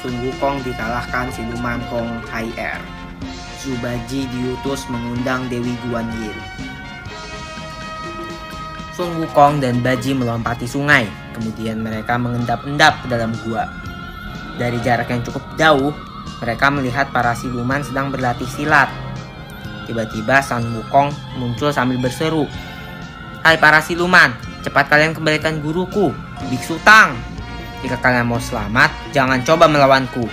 Sun Wukong dikalahkan siluman Kong Hai Er Zubaji diutus mengundang Dewi Guan Yin Sun Wukong dan Baji melompati sungai. Kemudian mereka mengendap-endap ke dalam gua. Dari jarak yang cukup jauh Mereka melihat para siluman sedang berlatih silat. Tiba-tiba Sun Wukong muncul sambil berseru Hai para siluman, cepat kalian kembalikan guruku, Biksu Tang. Jika kalian mau selamat, jangan coba melawanku.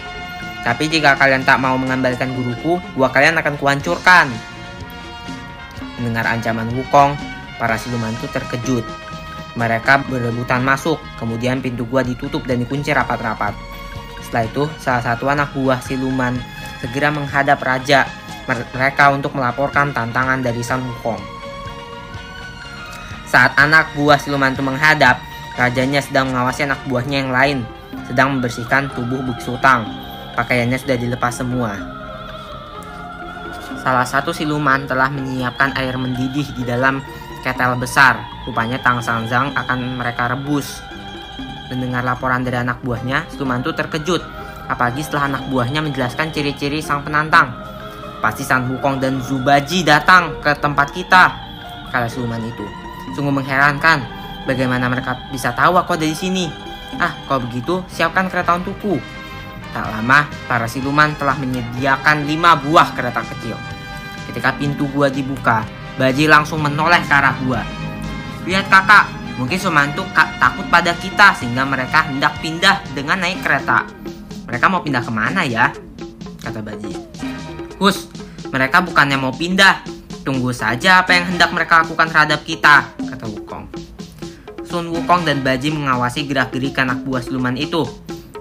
Tapi jika kalian tak mau mengembalikan guruku, gua kalian akan kuhancurkan. Mendengar ancaman Wukong, para siluman itu terkejut. Mereka berebutan masuk, kemudian pintu gua ditutup dan dikunci rapat-rapat. Setelah itu, salah satu anak buah siluman segera menghadap raja mereka untuk melaporkan tantangan dari San Wukong. Saat anak buah siluman itu menghadap, Rajanya sedang mengawasi anak buahnya yang lain, sedang membersihkan tubuh Biksu Tang. Pakaiannya sudah dilepas semua. Salah satu siluman telah menyiapkan air mendidih di dalam ketel besar. Rupanya Tang Sanzang akan mereka rebus. Mendengar laporan dari anak buahnya, siluman itu terkejut. Apalagi setelah anak buahnya menjelaskan ciri-ciri sang penantang. Pasti San Wukong dan Zubaji datang ke tempat kita, kata siluman itu. Sungguh mengherankan, Bagaimana mereka bisa tahu aku ada di sini? Ah, kalau begitu, siapkan kereta untukku. Tak lama, para siluman telah menyediakan lima buah kereta kecil. Ketika pintu gua dibuka, Baji langsung menoleh ke arah gua. Lihat kakak, mungkin Sumantu takut pada kita sehingga mereka hendak pindah dengan naik kereta. Mereka mau pindah ke mana ya? Kata Baji. Hus, mereka bukannya mau pindah. Tunggu saja apa yang hendak mereka lakukan terhadap kita. Sun Wukong dan Baji mengawasi gerak-gerik anak buah siluman itu.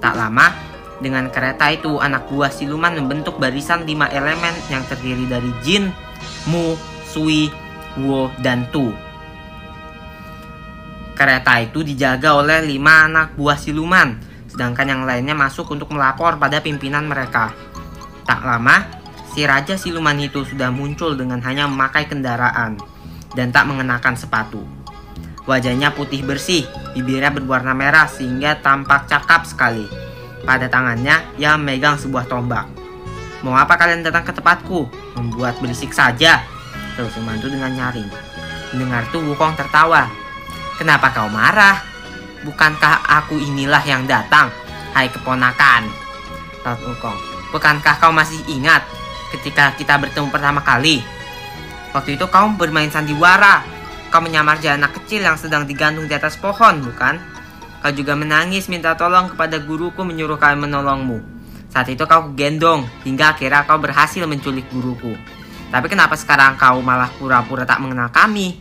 Tak lama, dengan kereta itu anak buah siluman membentuk barisan lima elemen yang terdiri dari Jin, Mu, Sui, Wo, dan Tu. Kereta itu dijaga oleh lima anak buah siluman, sedangkan yang lainnya masuk untuk melapor pada pimpinan mereka. Tak lama, si raja siluman itu sudah muncul dengan hanya memakai kendaraan dan tak mengenakan sepatu. Wajahnya putih bersih, bibirnya berwarna merah sehingga tampak cakap sekali. Pada tangannya, ia memegang sebuah tombak. Mau apa kalian datang ke tempatku? Membuat berisik saja. Terus membantu dengan nyaring. Mendengar tuh Wukong tertawa. Kenapa kau marah? Bukankah aku inilah yang datang? Hai keponakan. Laut Wukong. Bukankah kau masih ingat ketika kita bertemu pertama kali? Waktu itu kau bermain sandiwara Kau menyamar jadi anak kecil yang sedang digantung di atas pohon, bukan? Kau juga menangis minta tolong kepada guruku menyuruh kau menolongmu. Saat itu kau gendong, hingga akhirnya kau berhasil menculik guruku. Tapi kenapa sekarang kau malah pura-pura tak mengenal kami?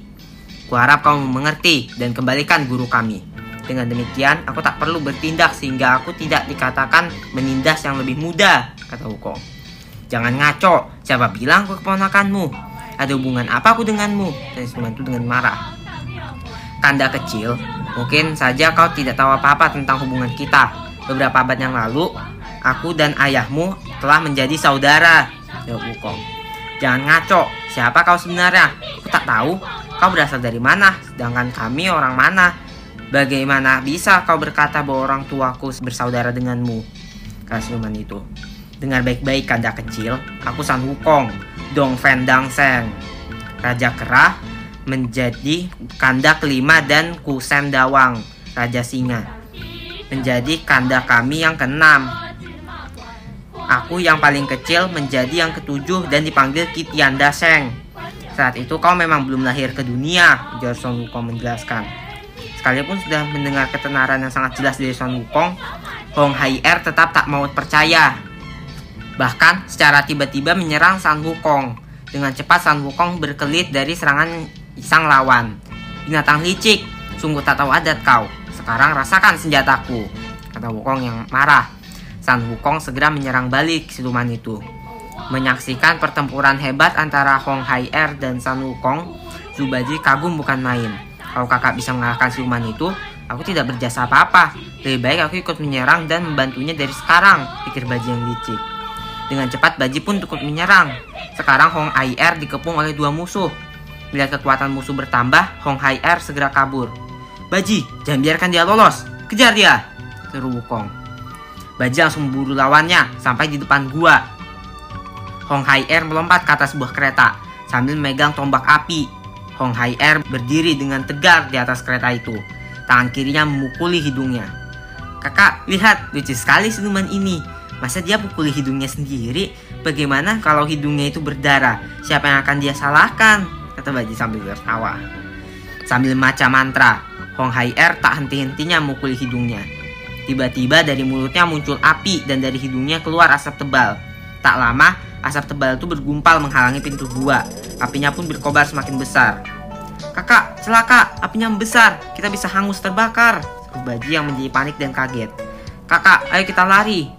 Kuharap kau mengerti dan kembalikan guru kami. Dengan demikian, aku tak perlu bertindak sehingga aku tidak dikatakan menindas yang lebih muda, kata Wukong. Jangan ngaco, siapa bilang aku keponakanmu? Ada hubungan apa aku denganmu? Dan itu dengan marah. Kanda kecil, mungkin saja kau tidak tahu apa-apa tentang hubungan kita. Beberapa abad yang lalu, aku dan ayahmu telah menjadi saudara. Jawab Wukong. Jangan ngaco, siapa kau sebenarnya? Aku tak tahu. Kau berasal dari mana? Sedangkan kami orang mana? Bagaimana bisa kau berkata bahwa orang tuaku bersaudara denganmu? Kata itu. Dengar baik-baik kanda kecil, aku San Wukong Dong Dong Seng. Raja Kerah menjadi kanda kelima dan Kusen Dawang, Raja Singa. Menjadi kanda kami yang keenam. Aku yang paling kecil menjadi yang ketujuh dan dipanggil Kitianda Seng. Saat itu kau memang belum lahir ke dunia, Jor Son Wukong menjelaskan. Sekalipun sudah mendengar ketenaran yang sangat jelas dari Son Wukong, Hong Hai Er tetap tak mau percaya Bahkan secara tiba-tiba menyerang San Wukong. Dengan cepat San Wukong berkelit dari serangan sang lawan. Binatang licik, sungguh tak tahu adat kau. Sekarang rasakan senjataku, kata Wukong yang marah. San Wukong segera menyerang balik siluman itu. Menyaksikan pertempuran hebat antara Hong Hai Er dan San Wukong, Zubaji kagum bukan main. Kalau kakak bisa mengalahkan siluman itu, aku tidak berjasa apa-apa. Lebih baik aku ikut menyerang dan membantunya dari sekarang, pikir Baji yang licik. Dengan cepat Baji pun ikut menyerang. Sekarang Hong Hai Er dikepung oleh dua musuh. Melihat kekuatan musuh bertambah, Hong Hai Er segera kabur. Baji, jangan biarkan dia lolos. Kejar dia, seru Wukong. Baji langsung memburu lawannya sampai di depan gua. Hong Hai Er melompat ke atas sebuah kereta sambil memegang tombak api. Hong Hai Er berdiri dengan tegar di atas kereta itu. Tangan kirinya memukuli hidungnya. Kakak, lihat, lucu sekali siluman ini. Masa dia pukuli hidungnya sendiri? Bagaimana kalau hidungnya itu berdarah? Siapa yang akan dia salahkan? Kata Baji sambil tertawa. Sambil maca mantra, Hong Hai Er tak henti-hentinya memukuli hidungnya. Tiba-tiba dari mulutnya muncul api dan dari hidungnya keluar asap tebal. Tak lama, asap tebal itu bergumpal menghalangi pintu gua. Apinya pun berkobar semakin besar. Kakak, celaka, apinya membesar. Kita bisa hangus terbakar. Baji yang menjadi panik dan kaget. Kakak, ayo kita lari.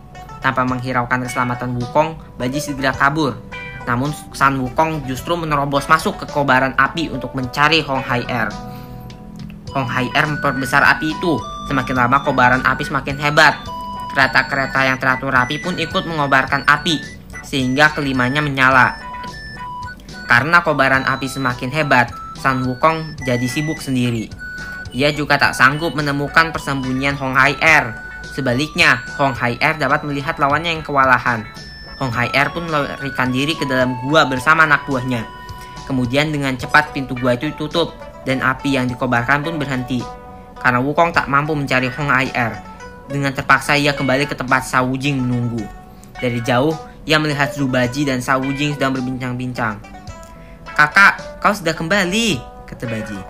Tanpa menghiraukan keselamatan Wukong, Baji segera kabur. Namun San Wukong justru menerobos masuk ke kobaran api untuk mencari Hong Hai Er. Hong Hai Er memperbesar api itu Semakin lama kobaran api semakin hebat. Kereta-kereta yang teratur rapi pun ikut mengobarkan api, sehingga kelimanya menyala. Karena kobaran api semakin hebat, San Wukong jadi sibuk sendiri. Ia juga tak sanggup menemukan persembunyian Hong Hai Er. Sebaliknya, Hong Hai Er dapat melihat lawannya yang kewalahan. Hong Hai Er pun melarikan diri ke dalam gua bersama anak buahnya. Kemudian dengan cepat pintu gua itu ditutup dan api yang dikobarkan pun berhenti karena Wukong tak mampu mencari Hong Ai Er. Dengan terpaksa ia kembali ke tempat Sa Wujing menunggu. Dari jauh, ia melihat Zubaji dan Sa Wujing sedang berbincang-bincang. Kakak, kau sudah kembali, kata Baji.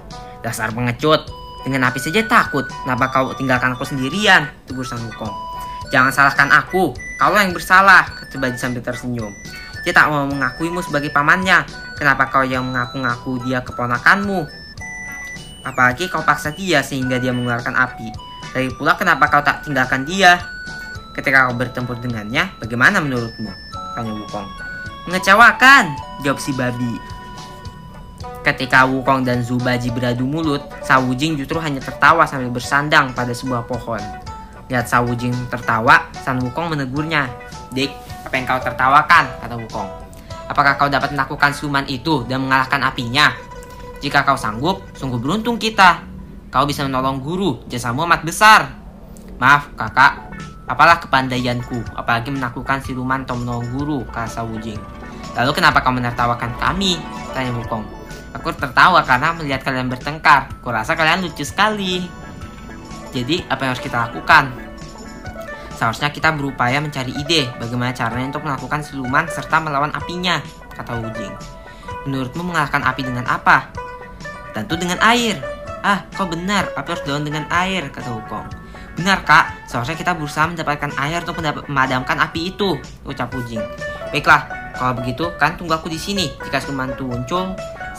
Dasar pengecut, dengan api saja takut. Kenapa kau tinggalkan aku sendirian? Tegur Sang Wukong. Jangan salahkan aku, kau yang bersalah, kata Baji sambil tersenyum. Dia tak mau mengakuimu sebagai pamannya. Kenapa kau yang mengaku-ngaku dia keponakanmu? Apalagi kau paksa dia sehingga dia mengeluarkan api. Lagi pula kenapa kau tak tinggalkan dia? Ketika kau bertempur dengannya, bagaimana menurutmu? Tanya Wukong. Mengecewakan, jawab si babi. Ketika Wukong dan Zubaji beradu mulut, Sawujing justru hanya tertawa sambil bersandang pada sebuah pohon. Lihat Sawujing tertawa, San Wukong menegurnya. Dik, apa yang kau tertawakan? kata Wukong. Apakah kau dapat melakukan suman itu dan mengalahkan apinya? Jika kau sanggup, sungguh beruntung kita. Kau bisa menolong guru, jasamu amat besar. Maaf, kakak. Apalah kepandaianku, apalagi menaklukkan siluman atau menolong guru, kata Wujing. Lalu kenapa kau menertawakan kami? Tanya Wukong. Aku tertawa karena melihat kalian bertengkar. Kurasa kalian lucu sekali. Jadi, apa yang harus kita lakukan? Seharusnya kita berupaya mencari ide bagaimana caranya untuk melakukan siluman serta melawan apinya, kata Wujing. Menurutmu mengalahkan api dengan apa? Tentu dengan air. Ah, kau benar, api harus dilawan dengan air, kata Wukong. Benar kak, seharusnya kita berusaha mendapatkan air untuk memadamkan api itu, ucap Ujing. Baiklah, kalau begitu kan tunggu aku di sini. Jika siluman itu muncul,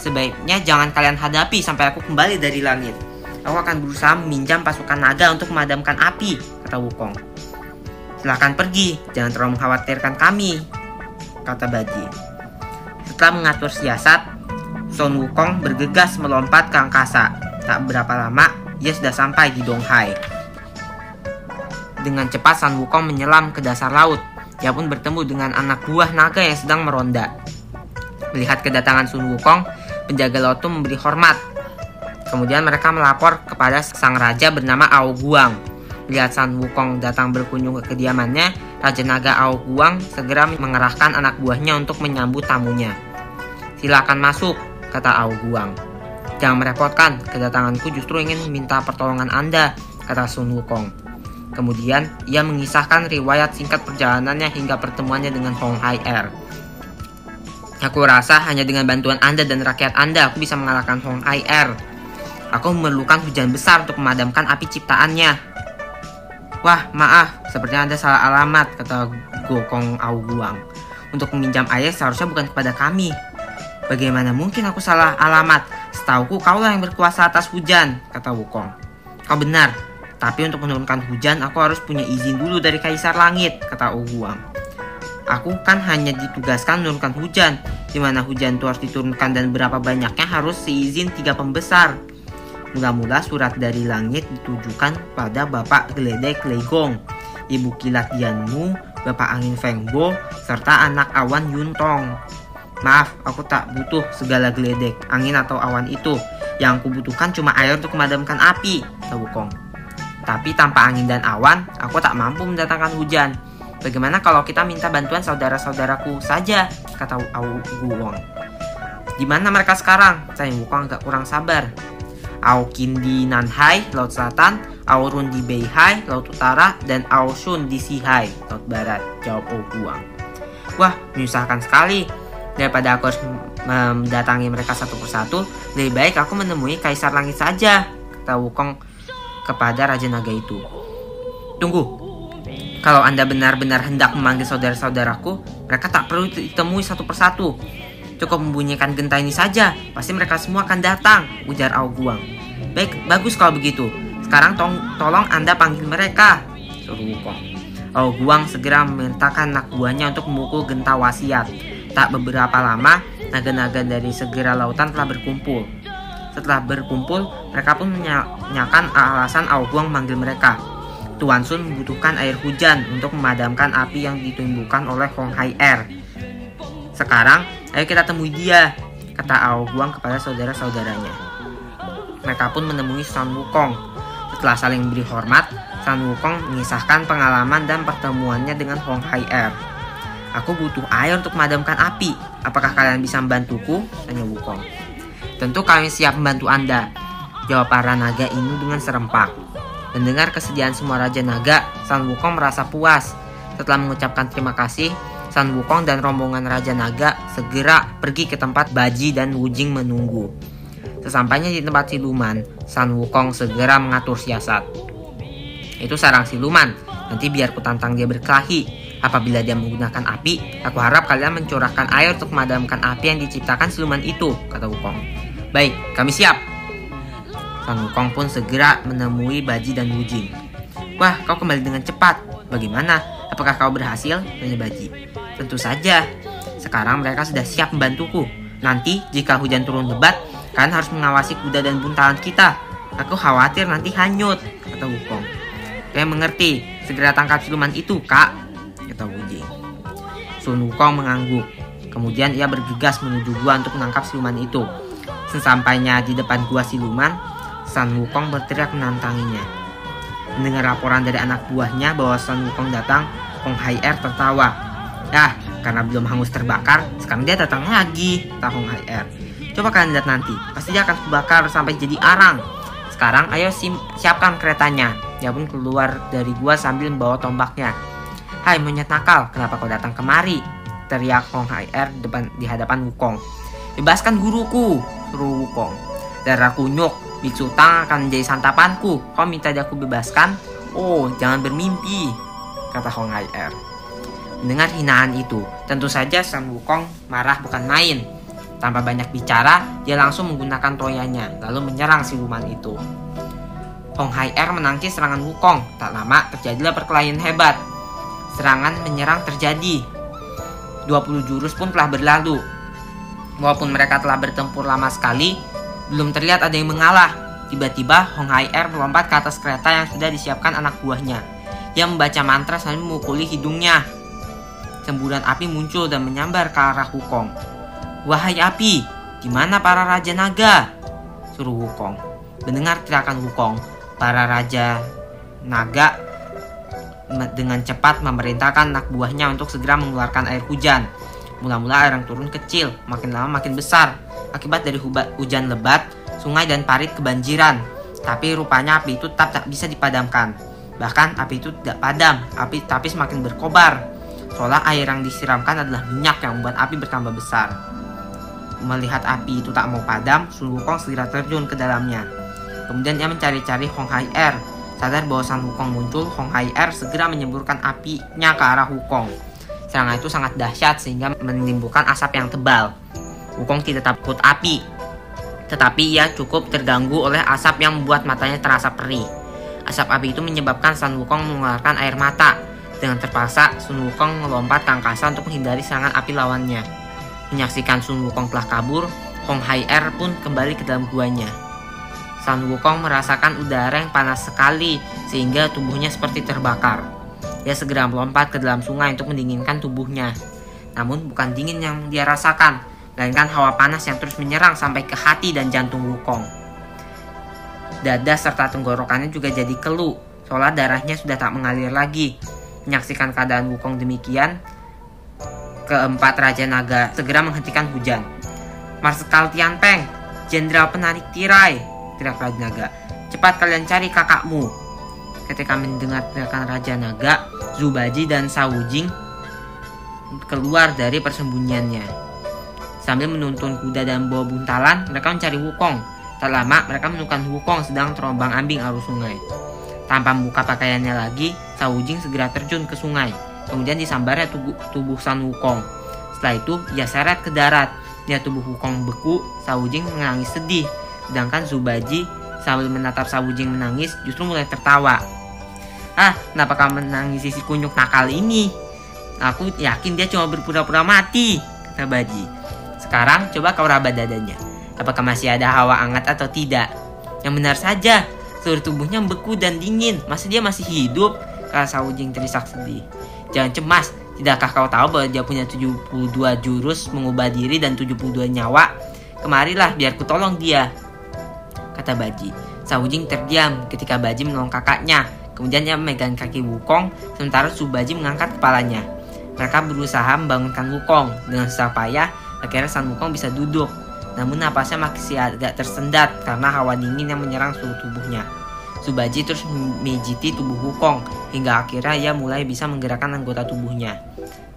sebaiknya jangan kalian hadapi sampai aku kembali dari langit. Aku akan berusaha meminjam pasukan naga untuk memadamkan api, kata Wukong. Silahkan pergi, jangan terlalu mengkhawatirkan kami, kata Baji. Setelah mengatur siasat, Sun Wukong bergegas melompat ke angkasa. Tak berapa lama, ia sudah sampai di Donghai. Dengan cepat Sun Wukong menyelam ke dasar laut. Ia pun bertemu dengan anak buah naga yang sedang meronda. Melihat kedatangan Sun Wukong, penjaga itu memberi hormat. Kemudian mereka melapor kepada sang raja bernama Ao Guang. Melihat Sun Wukong datang berkunjung ke kediamannya, Raja Naga Ao Guang segera mengerahkan anak buahnya untuk menyambut tamunya. Silakan masuk, kata Ao Guang. Jangan merepotkan, kedatanganku justru ingin meminta pertolongan Anda, kata Sun Wukong. Kemudian, ia mengisahkan riwayat singkat perjalanannya hingga pertemuannya dengan Hong Hai Er. Aku rasa hanya dengan bantuan Anda dan rakyat Anda aku bisa mengalahkan Hong Hai Er. Aku memerlukan hujan besar untuk memadamkan api ciptaannya. Wah, maaf, sepertinya Anda salah alamat, kata Gokong Ao Guang. Untuk meminjam air seharusnya bukan kepada kami, Bagaimana mungkin aku salah alamat? Setauku kaulah yang berkuasa atas hujan, kata Wukong. Kau benar, Tapi untuk menurunkan hujan, aku harus punya izin dulu dari Kaisar Langit, kata Oguang. Aku kan hanya ditugaskan menurunkan hujan. Di mana hujan itu harus diturunkan dan berapa banyaknya harus seizin tiga pembesar. Mula-mula surat dari langit ditujukan pada Bapak Geledek Legong, Ibu Kilat Dianmu, Bapak Angin Fengbo, serta anak awan Yuntong. Maaf, aku tak butuh segala geledek, angin atau awan itu. Yang aku butuhkan cuma air untuk memadamkan api, kata Wukong. Tapi tanpa angin dan awan, aku tak mampu mendatangkan hujan. Bagaimana kalau kita minta bantuan saudara-saudaraku saja, kata Au Guwong. Di mana mereka sekarang? Saya Wukong agak kurang sabar. Ao Kin di Nanhai, Laut Selatan, Ao Run di Beihai, Laut Utara, dan Ao Shun di Sihai, Laut Barat, jawab O Guang. Wah, menyusahkan sekali. Daripada aku harus mendatangi mereka satu persatu, lebih baik aku menemui Kaisar Langit saja, kata Wukong kepada Raja Naga itu. Tunggu, kalau Anda benar-benar hendak memanggil saudara-saudaraku, mereka tak perlu ditemui satu persatu. Cukup membunyikan genta ini saja, pasti mereka semua akan datang, ujar Ao Guang. Baik, bagus kalau begitu. Sekarang tong tolong Anda panggil mereka, suruh Wukong. Ao Guang segera memerintahkan anak buahnya untuk memukul genta wasiat. Tak beberapa lama, naga-naga dari segera lautan telah berkumpul. Setelah berkumpul, mereka pun menyanyikan alasan Aoguang manggil mereka. Tuan Sun membutuhkan air hujan untuk memadamkan api yang ditimbulkan oleh Hong Hai Air. Sekarang, ayo kita temui dia, kata Aoguang kepada saudara-saudaranya. Mereka pun menemui San Wukong. Setelah saling beri hormat, San Wukong mengisahkan pengalaman dan pertemuannya dengan Hong Hai Air. Aku butuh air untuk memadamkan api. Apakah kalian bisa membantuku? Tanya Wukong. Tentu kami siap membantu Anda. Jawab para naga ini dengan serempak. Mendengar kesediaan semua Raja Naga, San Wukong merasa puas. Setelah mengucapkan terima kasih, San Wukong dan rombongan Raja Naga segera pergi ke tempat Baji dan Wujing menunggu. Sesampainya di tempat siluman, San Wukong segera mengatur siasat. Itu sarang siluman, nanti biar ku tantang dia berkelahi. Apabila dia menggunakan api, aku harap kalian mencurahkan air untuk memadamkan api yang diciptakan siluman itu, kata Wukong. Baik, kami siap. Sang Wukong pun segera menemui Baji dan Wujing. Wah, kau kembali dengan cepat. Bagaimana? Apakah kau berhasil? Tanya Baji. Tentu saja. Sekarang mereka sudah siap membantuku. Nanti, jika hujan turun lebat, kalian harus mengawasi kuda dan buntalan kita. Aku khawatir nanti hanyut, kata Wukong. Kalian mengerti. Segera tangkap siluman itu, kak, kata Wujing. Sun Wukong mengangguk. Kemudian ia bergegas menuju gua untuk menangkap siluman itu. Sesampainya di depan gua siluman, San Wukong berteriak menantanginya. Mendengar laporan dari anak buahnya bahwa San Wukong datang, Hong Hai Er tertawa. Ah, karena belum hangus terbakar, sekarang dia datang lagi, kata Hong Hai Er. Coba kalian lihat nanti, pasti dia akan terbakar sampai jadi arang. Sekarang ayo siapkan keretanya. Dia pun keluar dari gua sambil membawa tombaknya. Hai monyet nakal, kenapa kau datang kemari? Teriak Hong Hai Er depan, di hadapan Wukong. Bebaskan guruku, suruh Wukong. Darah kunyuk, biksu tang akan menjadi santapanku. Kau minta aku bebaskan? Oh, jangan bermimpi, kata Hong Hai Er. Mendengar hinaan itu, tentu saja San Wukong marah bukan main. Tanpa banyak bicara, dia langsung menggunakan toyanya, lalu menyerang siluman itu. Hong Hai Er menangkis serangan Wukong. Tak lama, terjadilah perkelahian hebat serangan menyerang terjadi. 20 jurus pun telah berlalu. Walaupun mereka telah bertempur lama sekali, belum terlihat ada yang mengalah. Tiba-tiba Hong Hai Er melompat ke atas kereta yang sudah disiapkan anak buahnya. Ia membaca mantra sambil memukuli hidungnya. Semburan api muncul dan menyambar ke arah Wukong. Wahai api, di mana para raja naga? Suruh Wukong. Mendengar teriakan Wukong, para raja naga dengan cepat memerintahkan anak buahnya untuk segera mengeluarkan air hujan. Mula-mula air yang turun kecil, makin lama makin besar. Akibat dari hujan lebat, sungai dan parit kebanjiran. Tapi rupanya api itu tetap tak bisa dipadamkan. Bahkan api itu tidak padam, api tapi semakin berkobar. Seolah air yang disiramkan adalah minyak yang membuat api bertambah besar. Melihat api itu tak mau padam, Sun Wukong segera terjun ke dalamnya. Kemudian ia mencari-cari Hong Hai Er Sadar bahwa sang Wukong muncul, Hong Hai Er segera menyemburkan apinya ke arah Wukong. Serangan itu sangat dahsyat sehingga menimbulkan asap yang tebal. Wukong tidak takut api, tetapi ia cukup terganggu oleh asap yang membuat matanya terasa perih. Asap api itu menyebabkan Sun Wukong mengeluarkan air mata. Dengan terpaksa, Sun Wukong melompat ke angkasa untuk menghindari serangan api lawannya. Menyaksikan Sun Wukong telah kabur, Hong Hai Er pun kembali ke dalam guanya. Sun Wukong merasakan udara yang panas sekali sehingga tubuhnya seperti terbakar. Dia segera melompat ke dalam sungai untuk mendinginkan tubuhnya. Namun bukan dingin yang dia rasakan, melainkan hawa panas yang terus menyerang sampai ke hati dan jantung Wukong. Dada serta tenggorokannya juga jadi keluh, seolah darahnya sudah tak mengalir lagi. Menyaksikan keadaan Wukong demikian, keempat Raja Naga segera menghentikan hujan. Marsekal Tianpeng, Jenderal Penarik Tirai, teriak Raja Naga. Cepat kalian cari kakakmu. Ketika mendengar teriakan Raja Naga, Zubaji dan Sawujing keluar dari persembunyiannya. Sambil menuntun kuda dan bawa buntalan, mereka mencari Wukong. Tak lama, mereka menemukan Wukong sedang terombang ambing arus sungai. Tanpa membuka pakaiannya lagi, Sawujing segera terjun ke sungai. Kemudian disambarnya tubuh, tubuh San Wukong. Setelah itu, ia seret ke darat. Lihat tubuh Wukong beku, Sawujing menangis sedih. Sedangkan Zubaji sambil menatap Sawujing menangis justru mulai tertawa. Ah, kenapa kamu menangis si kunyuk nakal ini? Aku yakin dia cuma berpura-pura mati, kata Baji. Sekarang coba kau raba dadanya. Apakah masih ada hawa hangat atau tidak? Yang benar saja, seluruh tubuhnya beku dan dingin. Masa dia masih hidup? Kata Saujing terisak sedih. Jangan cemas, tidakkah kau tahu bahwa dia punya 72 jurus mengubah diri dan 72 nyawa? Kemarilah biar ku tolong dia. Kata Baji. Saujing terdiam ketika Baji menolong kakaknya. Kemudian ia memegang kaki Wukong, sementara Subaji mengangkat kepalanya. Mereka berusaha membangunkan Wukong. Dengan susah payah, Akhirnya San Wukong bisa duduk, namun napasnya masih agak tersendat karena hawa dingin yang menyerang seluruh tubuhnya. Subaji terus memijiti tubuh Wukong hingga akhirnya ia mulai bisa menggerakkan anggota tubuhnya.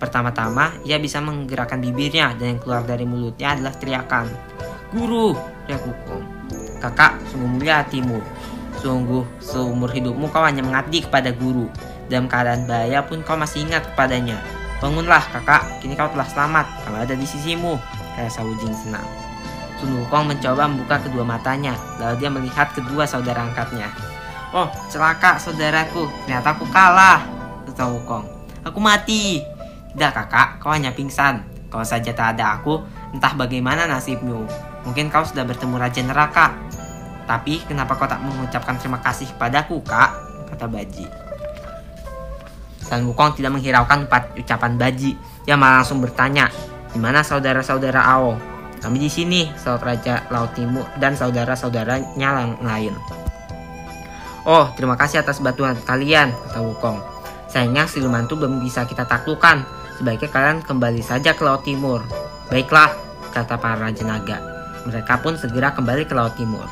Pertama-tama, ia bisa menggerakkan bibirnya dan yang keluar dari mulutnya adalah teriakan. Guru, teriak Wukong. Kakak, sungguh mulia hatimu. Sungguh, seumur hidupmu kau hanya mengabdi kepada guru. Dalam keadaan bahaya pun kau masih ingat kepadanya. Bangunlah kakak, kini kau telah selamat, kau ada di sisimu, kata Saujing senang. Sun Wukong mencoba membuka kedua matanya, lalu dia melihat kedua saudara angkatnya. Oh, celaka saudaraku, ternyata aku kalah, kata Wukong. Aku mati. Tidak kakak, kau hanya pingsan. Kalau saja tak ada aku, entah bagaimana nasibmu. Mungkin kau sudah bertemu Raja Neraka. Tapi kenapa kau tak mengucapkan terima kasih kepadaku, kak? Kata Baji. San Wukong tidak menghiraukan empat ucapan Baji. Dia malah langsung bertanya, di mana saudara-saudara Ao? Kami di sini, saudara Raja Laut Timur dan saudara-saudaranya yang lain. Oh, terima kasih atas bantuan kalian, kata Wukong. Sayangnya siluman itu belum bisa kita taklukkan. Sebaiknya kalian kembali saja ke Laut Timur. Baiklah, kata para Raja Naga. Mereka pun segera kembali ke Laut Timur.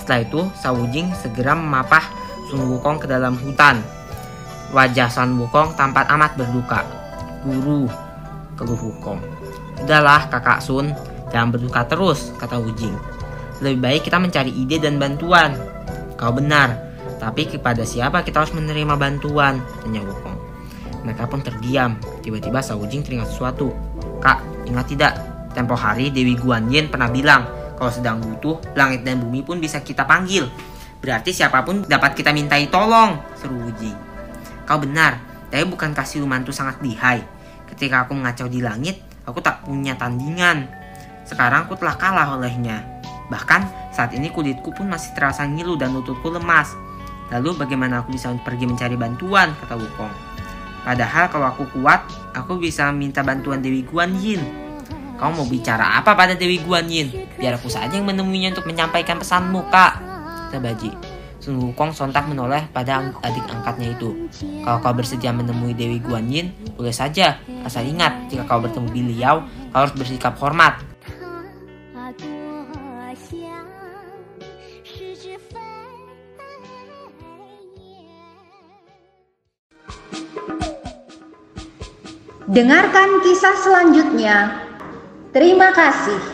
Setelah itu, Sawujing segera memapah Sun Wukong ke dalam hutan Wajah San Wukong tampak amat berduka. Guru, keluh Wukong. Udahlah kakak Sun, jangan berduka terus, kata Wujing. Lebih baik kita mencari ide dan bantuan. Kau benar, tapi kepada siapa kita harus menerima bantuan? Tanya Wukong. Mereka pun terdiam. Tiba-tiba Wujing teringat sesuatu. Kak, ingat tidak? Tempo hari Dewi Guanyin pernah bilang, kalau sedang butuh, langit dan bumi pun bisa kita panggil. Berarti siapa pun dapat kita mintai tolong, seru Wujing. Kau benar, tapi bukan kasih siluman itu sangat lihai. Ketika aku mengacau di langit, aku tak punya tandingan. Sekarang aku telah kalah olehnya. Bahkan saat ini kulitku pun masih terasa ngilu dan lututku lemas. Lalu bagaimana aku bisa pergi mencari bantuan, kata Wukong. Padahal kalau aku kuat, aku bisa minta bantuan Dewi Guan Yin. Kau mau bicara apa pada Dewi Guan Yin? Biar aku saja yang menemuinya untuk menyampaikan pesanmu, kak. Kata Baji. Sun Wukong sontak menoleh pada adik angkatnya itu. Kalau kau bersedia menemui Dewi Guanyin, boleh saja. Asal ingat, jika kau bertemu beliau, kau harus bersikap hormat. Dengarkan kisah selanjutnya. Terima kasih.